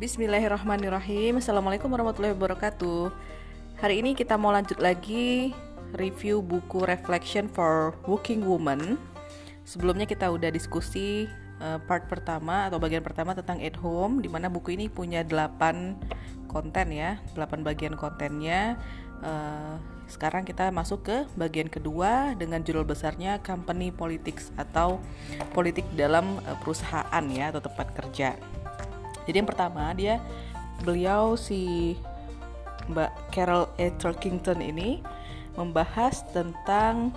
Bismillahirrahmanirrahim. Assalamualaikum warahmatullahi wabarakatuh. Hari ini kita mau lanjut lagi Review buku Reflection for Working Woman. Sebelumnya kita udah diskusi uh, part pertama atau bagian pertama tentang at home Di mana buku ini punya 8 konten ya 8 bagian kontennya. Uh, sekarang kita masuk ke bagian kedua dengan judul besarnya Company Politics atau politik dalam uh, perusahaan ya atau tempat kerja. Jadi yang pertama dia beliau si Mbak Carol A. Turkington ini membahas tentang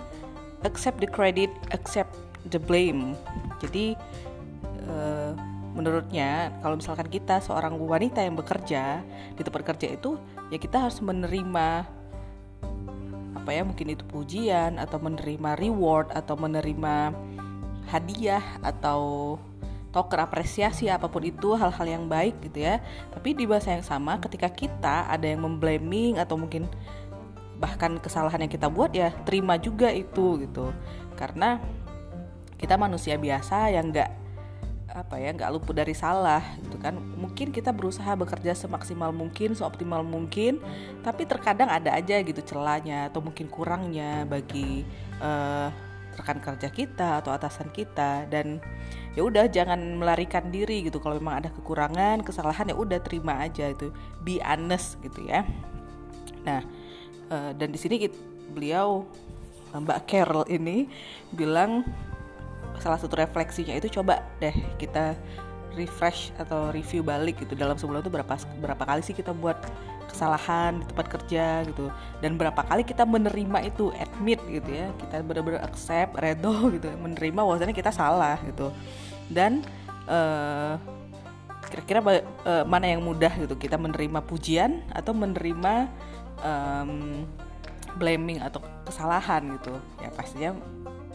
accept the credit, accept the blame. Jadi uh, menurutnya kalau misalkan kita seorang wanita yang bekerja di tempat kerja itu ya kita harus menerima apa ya mungkin itu pujian atau menerima reward atau menerima hadiah atau token apresiasi apa pun itu hal-hal yang baik gitu ya. Tapi di bahasa yang sama ketika kita ada yang memblaming atau mungkin bahkan kesalahan yang kita buat ya terima juga itu gitu. Karena kita manusia biasa yang nggak apa ya nggak luput dari salah gitu kan. Mungkin kita berusaha bekerja semaksimal mungkin seoptimal mungkin tapi terkadang ada aja gitu celahnya atau mungkin kurangnya bagi uh, rekan kerja kita atau atasan kita dan ya udah jangan melarikan diri gitu. Kalau memang ada kekurangan kesalahan ya udah terima aja itu. Be honest gitu ya. Nah uh, dan di sini beliau Mbak Carol ini bilang salah satu refleksinya itu coba deh kita refresh atau review balik gitu. Dalam sebulan itu berapa berapa kali sih kita buat kesalahan di tempat kerja gitu. Dan berapa kali kita menerima itu admit gitu ya. Kita benar-benar accept redo gitu menerima bahwasanya kita salah gitu. Dan uh, kira-kira uh, mana yang mudah gitu? Kita menerima pujian atau menerima um, blaming atau kesalahan gitu. Ya pastinya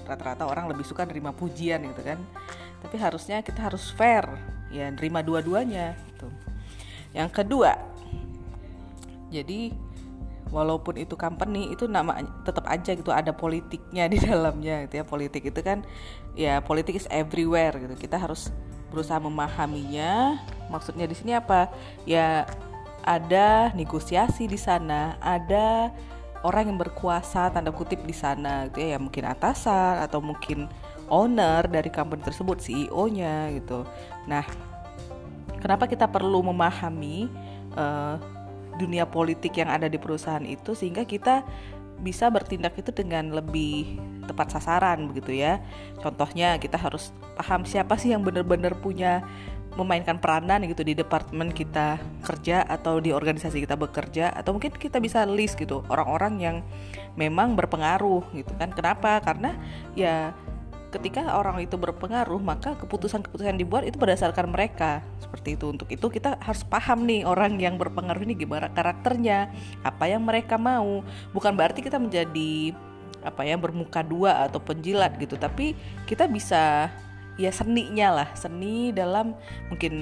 rata-rata orang lebih suka nerima pujian gitu kan. Tapi harusnya kita harus fair. Ya nerima dua-duanya gitu. Yang kedua jadi walaupun itu company itu nama tetap aja gitu ada politiknya di dalamnya gitu ya. Politik itu kan ya politik is everywhere gitu. Kita harus berusaha memahaminya. Maksudnya di sini apa? Ya ada negosiasi di sana ada orang yang berkuasa tanda kutip di sana gitu ya, ya mungkin atasan atau mungkin owner dari company tersebut CEO-nya gitu. Nah, kenapa kita perlu memahami uh, dunia politik yang ada di perusahaan itu sehingga kita bisa bertindak itu dengan lebih tepat sasaran begitu ya. Contohnya kita harus paham siapa sih yang benar-benar punya memainkan peranan gitu di departemen kita kerja atau di organisasi kita bekerja atau mungkin kita bisa list gitu orang-orang yang memang berpengaruh gitu kan kenapa karena ya ketika orang itu berpengaruh maka keputusan-keputusan dibuat itu berdasarkan mereka. Seperti itu. Untuk itu kita harus paham nih orang yang berpengaruh ini gimana karakternya apa yang mereka mau. Bukan berarti kita menjadi apa ya bermuka dua atau penjilat gitu. Tapi kita bisa ya seninya lah. Seni dalam mungkin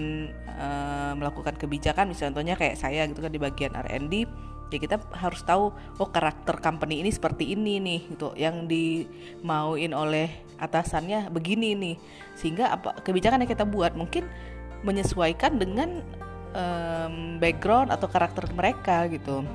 uh, melakukan kebijakan. Misalnya contohnya kayak saya gitu kan di bagian R&D ya kita harus tahu oh karakter company ini seperti ini nih gitu. Yang dimauin oleh atasannya begini nih. Sehingga apa kebijakan yang kita buat mungkin menyesuaikan dengan um, background atau karakter mereka gitu.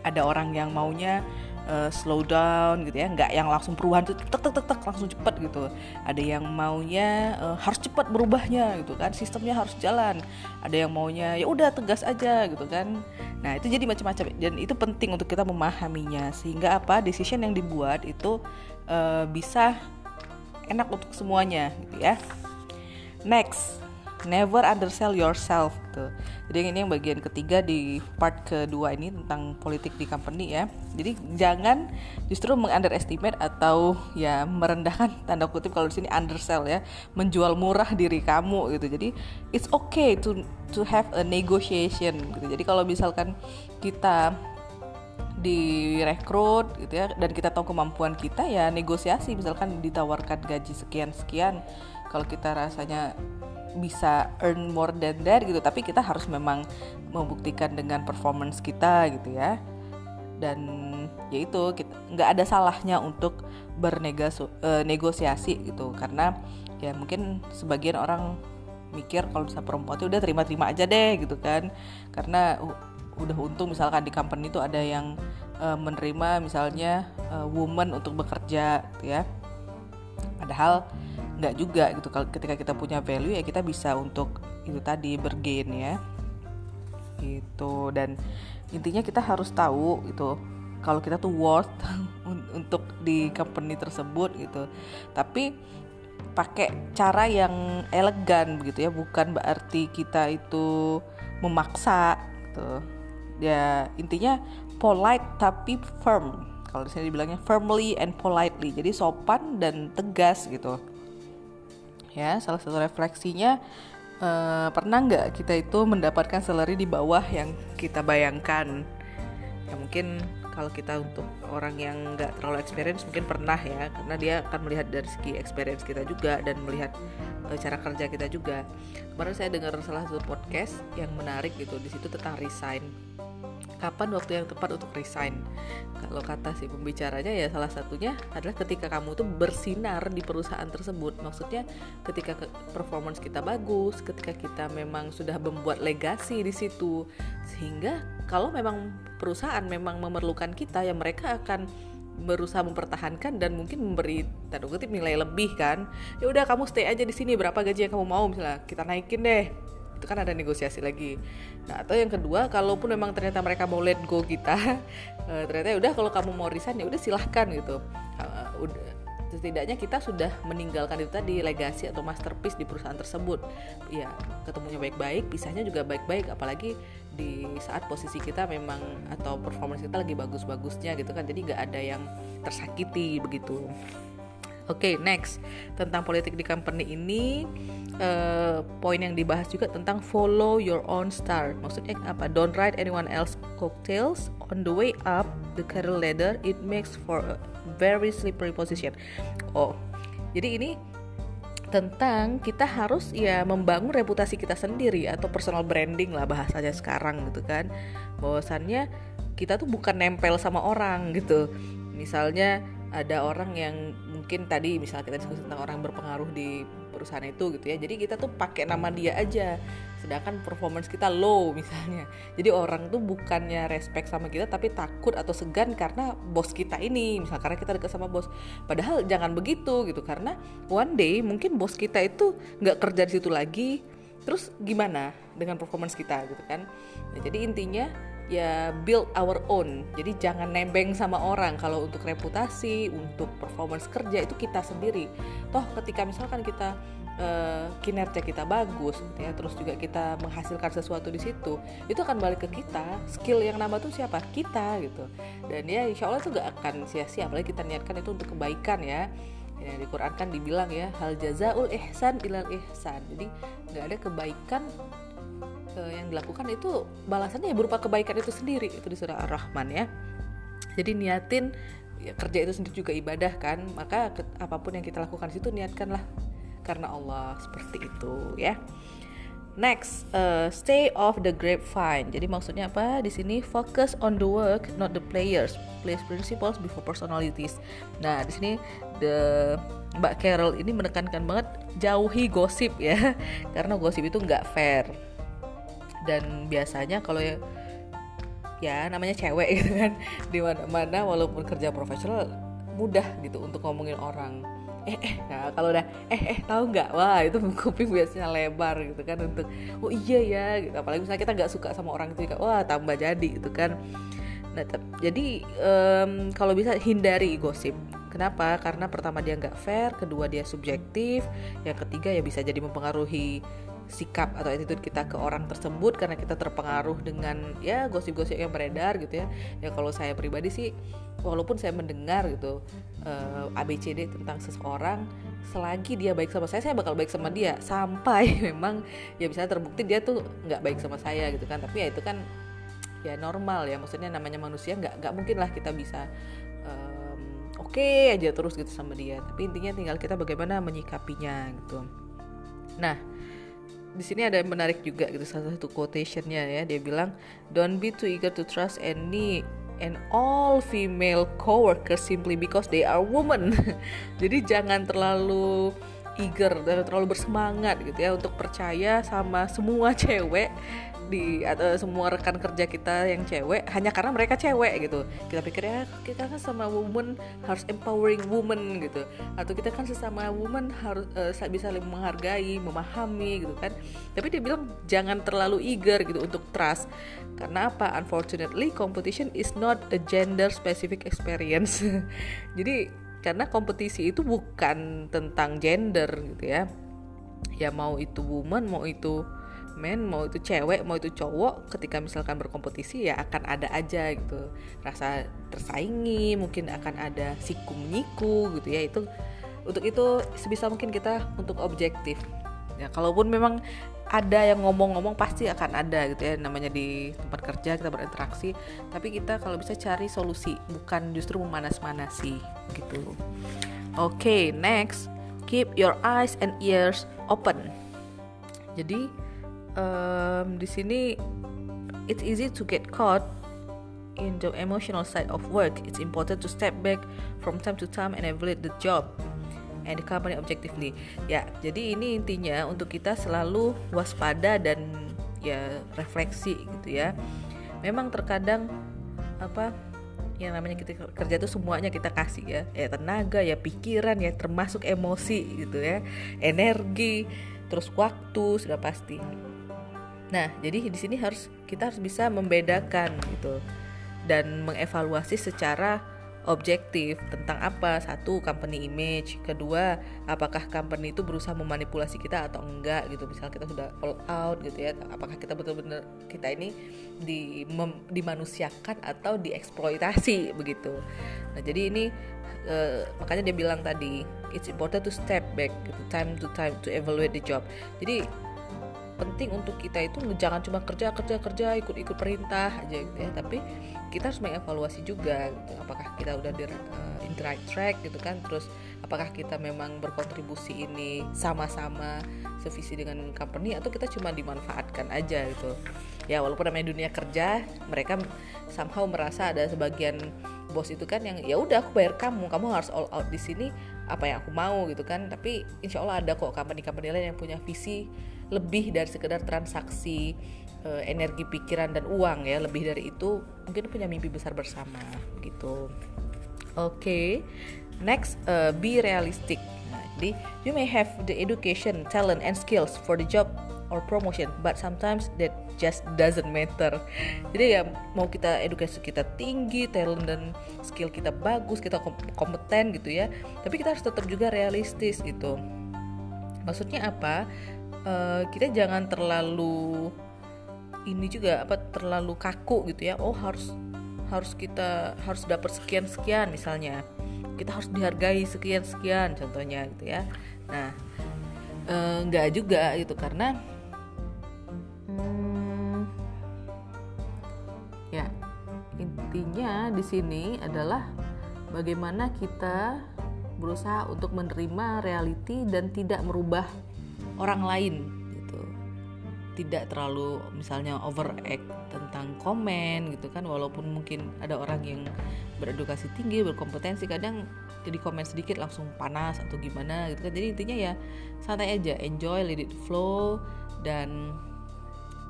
Ada orang yang maunya uh, slow down gitu ya nggak yang langsung perubahan tuh tek tek tek tek langsung cepet gitu. Ada yang maunya uh, harus cepat berubahnya gitu kan sistemnya harus jalan. Ada yang maunya ya udah tegas aja gitu kan. Nah itu jadi macam-macam. Dan itu penting untuk kita memahaminya. Sehingga apa decision yang dibuat itu uh, bisa enak untuk semuanya gitu ya next never undersell yourself gitu. Jadi ini yang bagian ketiga di part kedua ini tentang politik di company ya. Jadi jangan justru mengunderestimate atau ya merendahkan tanda kutip kalau di sini undersell ya, menjual murah diri kamu gitu. Jadi it's okay to to have a negotiation gitu. Jadi kalau misalkan kita direkrut gitu ya dan kita tahu kemampuan kita ya negosiasi. Misalkan ditawarkan gaji sekian sekian kalau kita rasanya bisa earn more than that gitu. Tapi kita harus memang membuktikan dengan performance kita gitu ya. Dan ya itu nggak ada salahnya untuk bernegosiasi uh, gitu. Karena ya mungkin sebagian orang mikir kalau bisa perempuan itu udah terima-terima aja deh gitu kan. Karena udah untung misalkan di company itu ada yang uh, menerima misalnya uh, woman untuk bekerja gitu ya. Padahal nggak juga gitu kalau ketika kita punya value ya kita bisa untuk itu tadi bergain ya. Gitu dan intinya kita harus tahu gitu kalau kita tuh worth untuk di company tersebut gitu. Tapi pakai cara yang elegan begitu ya bukan berarti kita itu memaksa gitu ya intinya polite tapi firm. Kalau di dibilangnya firmly and politely. Jadi sopan dan tegas gitu. Ya salah satu refleksinya uh, pernah nggak kita itu mendapatkan salary di bawah yang kita bayangkan? Ya mungkin kalau kita untuk orang yang nggak terlalu experience mungkin pernah ya karena dia akan melihat dari segi experience kita juga dan melihat uh, cara kerja kita juga. Kemarin saya dengar salah satu podcast yang menarik gitu di situ tentang resign kapan waktu yang tepat untuk resign. Kalau kata si pembicaranya ya salah satunya adalah ketika kamu tuh bersinar di perusahaan tersebut. Maksudnya ketika performance kita bagus ketika kita memang sudah membuat legasi di situ sehingga kalau memang perusahaan memang memerlukan kita ya mereka akan berusaha mempertahankan dan mungkin memberi tanda kutip nilai lebih kan. Ya udah kamu stay aja di sini berapa gaji yang kamu mau? Misalnya kita naikin deh itu kan ada negosiasi lagi. Nah atau yang kedua kalaupun memang ternyata mereka mau let go kita uh, ternyata ya udah kalau kamu mau resign ya udah silahkan gitu. Uh, udah setidaknya kita sudah meninggalkan itu tadi legasi atau masterpiece di perusahaan tersebut. Ya ketemunya baik-baik pisahnya juga baik-baik apalagi di saat posisi kita memang atau performance kita lagi bagus-bagusnya gitu kan. Jadi nggak ada yang tersakiti begitu Oke, okay, next tentang politik di company ini uh, poin yang dibahas juga tentang follow your own star. Maksudnya apa? Don't ride anyone else cocktails on the way up the career ladder. It makes for a very slippery position. Oh, jadi ini tentang kita harus ya membangun reputasi kita sendiri atau personal branding lah bahasanya sekarang gitu kan. Bahwasannya kita tuh bukan nempel sama orang gitu. Misalnya ada orang yang mungkin tadi misalnya kita diskusi tentang orang berpengaruh di perusahaan itu gitu ya. Jadi kita tuh pakai nama dia aja. Sedangkan performance kita low misalnya. Jadi orang tuh bukannya respect sama kita tapi takut atau segan karena bos kita ini. Misalnya karena kita dekat sama bos. Padahal jangan begitu gitu. Karena one day mungkin bos kita itu nggak kerja di situ lagi. Terus gimana dengan performance kita gitu kan? Nah, jadi intinya ya build our own. Jadi jangan nembeng sama orang. Kalau untuk reputasi untuk performance kerja itu kita sendiri. Toh ketika misalkan kita uh, kinerja kita bagus gitu ya terus juga kita menghasilkan sesuatu di situ itu akan balik ke kita. Skill yang nambah tuh siapa? Kita gitu. Dan ya insya Allah itu gak akan sia-sia. Apalagi kita niatkan itu untuk kebaikan ya. Ya di Quran kan dibilang ya hal jazaul ihsan ilal ihsan. Jadi nggak ada kebaikan uh, yang dilakukan itu balasannya ya berupa kebaikan itu sendiri itu di surah Ar-Rahman ya jadi niatin ya, kerja itu sendiri juga ibadah kan maka ke, apa pun yang kita lakukan situ niatkanlah karena Allah seperti itu ya Next, uh, stay off the grapevine. Jadi maksudnya apa? Di sini focus on the work, not the players. Place principles before personalities. Nah, di sini the Mbak Carol ini menekankan banget jauhi gosip ya, karena gosip itu nggak fair dan biasanya kalau ya ya namanya cewek gitu kan di mana-mana walaupun kerja profesional mudah gitu untuk ngomongin orang. Eh eh nah kalau udah eh eh tahu nggak? Wah itu kuping biasanya lebar gitu kan untuk oh iya ya gitu. Apalagi misalnya kita nggak suka sama orang itu wah tambah jadi gitu kan. Nah jadi um, kalau bisa hindari gosip. Kenapa? Karena pertama dia nggak fair kedua dia subjektif yang ketiga ya bisa jadi mempengaruhi sikap atau attitude kita ke orang tersebut karena kita terpengaruh dengan ya gosip-gosip yang beredar gitu ya. Ya kalau saya pribadi sih walaupun saya mendengar gitu uh, eh, ABCD tentang seseorang selagi dia baik sama saya saya bakal baik sama dia. Sampai memang ya bisa terbukti dia tuh nggak baik sama saya gitu kan. Tapi ya itu kan ya normal ya. Maksudnya namanya manusia nggak nggak mungkin lah kita bisa um, oke okay aja terus gitu sama dia. Tapi intinya tinggal kita bagaimana menyikapinya gitu. Nah di sini ada yang menarik juga gitu salah satu quotationnya ya. Dia bilang don't be too eager to trust any and all female coworkers simply because they are women jadi jangan terlalu eager dan terlalu bersemangat gitu ya untuk percaya sama semua cewek di atau semua rekan kerja kita yang cewek hanya karena mereka cewek gitu. Kita pikir ya kita kan sama woman harus empowering woman gitu. Atau kita kan sesama woman harus uh, bisa menghargai memahami gitu kan. Tapi dia bilang jangan terlalu eager gitu untuk trust. Karena apa? Unfortunately competition is not a gender specific experience. Jadi karena kompetisi itu bukan tentang gender gitu ya. Ya mau itu woman mau itu men mau itu cewek mau itu cowok ketika misalkan berkompetisi ya akan ada aja gitu. Rasa tersaingi mungkin akan ada siku menyiku gitu ya. Itu untuk itu sebisa mungkin kita untuk objektif. Ya kalaupun memang ada yang ngomong-ngomong pasti akan ada gitu ya namanya di tempat kerja kita berinteraksi. Tapi kita kalau bisa cari solusi bukan justru memanas-manasi gitu. Oke okay, next. Keep your eyes and ears open. Jadi um, di sini it's easy to get caught in the emotional side of work. It's important to step back from time to time and evaluate the job and the company objectively. Ya, jadi ini intinya untuk kita selalu waspada dan ya refleksi gitu ya. Memang terkadang apa yang namanya kita kerja itu semuanya kita kasih ya, ya tenaga, ya pikiran, ya termasuk emosi gitu ya, energi, terus waktu sudah pasti. Nah, jadi di sini harus kita harus bisa membedakan gitu dan mengevaluasi secara objektif tentang apa? Satu company image. Kedua apakah company itu berusaha memanipulasi kita atau enggak gitu? Misal kita sudah all out gitu ya apakah kita betul-betul kita ini di mem, dimanusiakan atau dieksploitasi begitu? Nah jadi ini uh, makanya dia bilang tadi it's important to step back gitu time to time to evaluate the job. Jadi penting untuk kita itu jangan cuma kerja kerja kerja ikut ikut perintah aja gitu ya. Tapi kita harus mengevaluasi juga gitu. apakah kita udah di uh, in the right track gitu kan? Terus apakah kita memang berkontribusi ini sama-sama sevisi dengan company atau kita cuma dimanfaatkan aja gitu? Ya walaupun namanya dunia kerja mereka somehow merasa ada sebagian bos itu kan yang ya udah aku bayar kamu kamu harus all out di sini apa yang aku mau gitu kan. Tapi insya Allah ada kok company-company lain yang punya visi lebih dari sekedar transaksi uh, energi pikiran dan uang ya. Lebih dari itu mungkin punya mimpi besar bersama gitu. Oke okay. next uh, be realistic. Nah, jadi you may have the education talent and skills for the job or promotion but sometimes that just doesn't matter. Jadi ya mau kita edukasi kita tinggi talent dan skill kita bagus kita kompeten gitu ya tapi kita harus tetap juga realistis gitu. Maksudnya apa uh, kita jangan terlalu ini juga apa terlalu kaku gitu ya. Oh harus harus kita harus dapat sekian sekian misalnya. Kita harus dihargai sekian sekian contohnya gitu ya. Nah uh, nggak juga gitu karena hmm, ya intinya di sini adalah bagaimana kita berusaha untuk menerima reality dan tidak merubah orang lain gitu. Tidak terlalu misalnya overact tentang komen gitu kan. Walaupun mungkin ada orang yang beredukasi tinggi berkompetensi kadang jadi komen sedikit langsung panas atau gimana gitu kan. Jadi intinya ya santai aja enjoy let it flow dan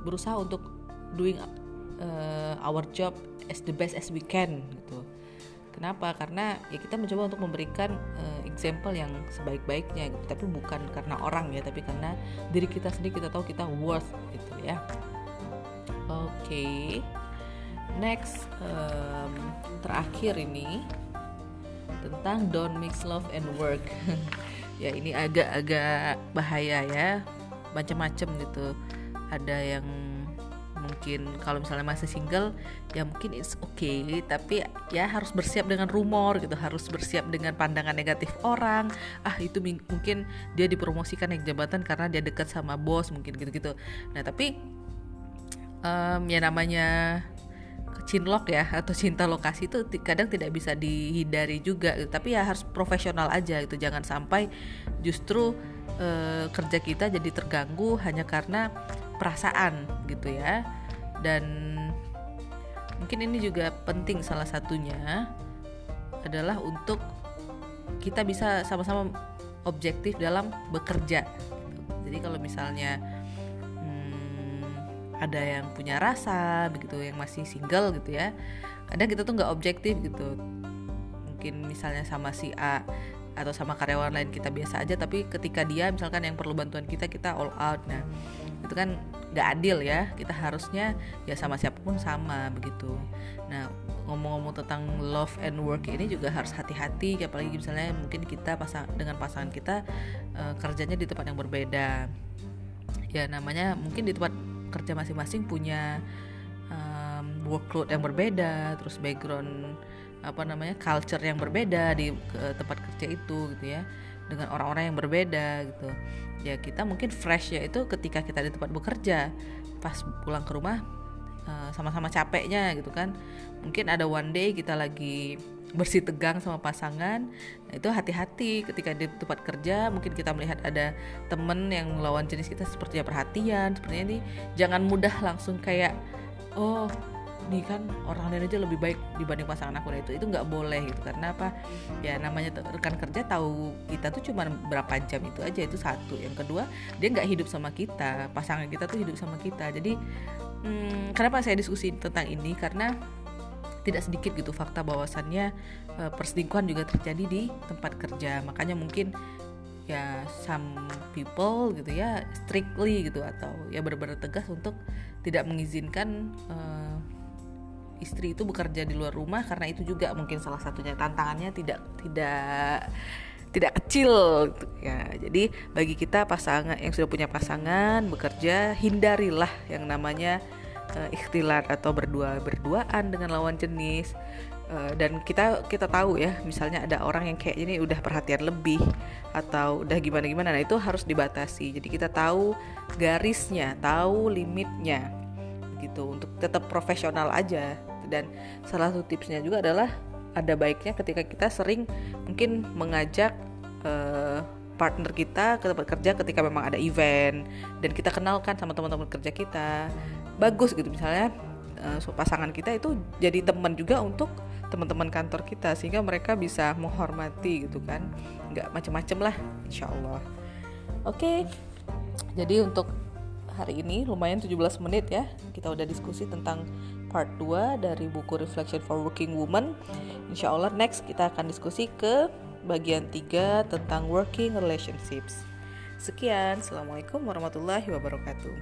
berusaha untuk doing uh, our job as the best as we can gitu. Kenapa? Karena ya kita mencoba untuk memberikan uh, example yang sebaik-baiknya, gitu. tapi bukan karena orang ya, tapi karena diri kita sendiri kita tahu kita worth gitu ya. Oke, okay. next um, terakhir ini tentang don't mix love and work. ya ini agak-agak bahaya ya, macam-macam gitu. Ada yang mungkin kalau misalnya masih single ya mungkin it's okay. Tapi ya harus bersiap dengan rumor gitu harus bersiap dengan pandangan negatif orang. Ah itu mungkin dia dipromosikan naik jabatan karena dia dekat sama bos mungkin gitu-gitu. Nah tapi um, ya namanya cinlok ya atau cinta lokasi itu kadang tidak bisa dihindari juga gitu. tapi ya harus profesional aja gitu jangan sampai justru uh, kerja kita jadi terganggu hanya karena perasaan gitu ya dan mungkin ini juga penting salah satunya adalah untuk kita bisa sama-sama objektif dalam bekerja jadi kalau misalnya hmm, ada yang punya rasa begitu yang masih single gitu ya kadang kita tuh nggak objektif gitu. Mungkin misalnya sama si A atau sama karyawan lain kita biasa aja tapi ketika dia misalkan yang perlu bantuan kita kita all out. Nah itu kan nggak adil ya. Kita harusnya ya sama siapa pun sama begitu. Nah ngomong-ngomong tentang love and work ini juga harus hati-hati apalagi misalnya mungkin kita pasang dengan pasangan kita uh, kerjanya di tempat yang berbeda. Ya namanya mungkin di tempat kerja masing-masing punya um, workload yang berbeda terus background apa namanya culture yang berbeda di tempat kerja itu gitu ya dengan orang-orang yang berbeda gitu. Ya kita mungkin fresh ya itu ketika kita di tempat bekerja pas pulang ke rumah uh, sama-sama capeknya gitu kan. Mungkin ada one day kita lagi bersih tegang sama pasangan nah itu hati-hati ketika di tempat kerja. Mungkin kita melihat ada temen yang lawan jenis kita sepertinya perhatian sepertinya ini jangan mudah langsung kayak oh nih kan orang lain aja lebih baik dibanding pasangan aku. Nah itu itu nggak boleh gitu. Karena apa? Ya namanya rekan kerja tahu kita tuh cuma berapa jam itu aja itu satu. Yang kedua dia nggak hidup sama kita. Pasangan kita tuh hidup sama kita. Jadi hmm, kenapa saya diskusi tentang ini? Karena tidak sedikit gitu fakta bahwasannya uh, perselingkuhan juga terjadi di tempat kerja. Makanya mungkin ya some people gitu ya strictly gitu atau ya benar-benar tegas untuk tidak mengizinkan uh, istri itu bekerja di luar rumah karena itu juga mungkin salah satunya tantangannya tidak tidak tidak kecil gitu ya. Jadi bagi kita pasangan yang sudah punya pasangan bekerja hindarilah yang namanya uh, ikhtilat atau berdua berduaan dengan lawan jenis. Uh, dan kita kita tahu ya misalnya ada orang yang kayak ini udah perhatian lebih atau udah gimana gimana nah itu harus dibatasi jadi kita tahu garisnya tahu limitnya gitu untuk tetap profesional aja dan salah satu tipsnya juga adalah ada baiknya ketika kita sering mungkin mengajak uh, partner kita ke tempat kerja ketika memang ada event dan kita kenalkan sama teman-teman kerja kita bagus gitu misalnya uh, pasangan kita itu jadi teman juga untuk teman-teman kantor kita sehingga mereka bisa menghormati gitu kan nggak macem-macem lah insya Allah oke okay. jadi untuk hari ini lumayan 17 menit ya kita udah diskusi tentang part 2 dari buku Reflection for Working Woman. Insya Allah next kita akan diskusi ke bagian 3 tentang working relationships. Sekian, Assalamualaikum warahmatullahi wabarakatuh.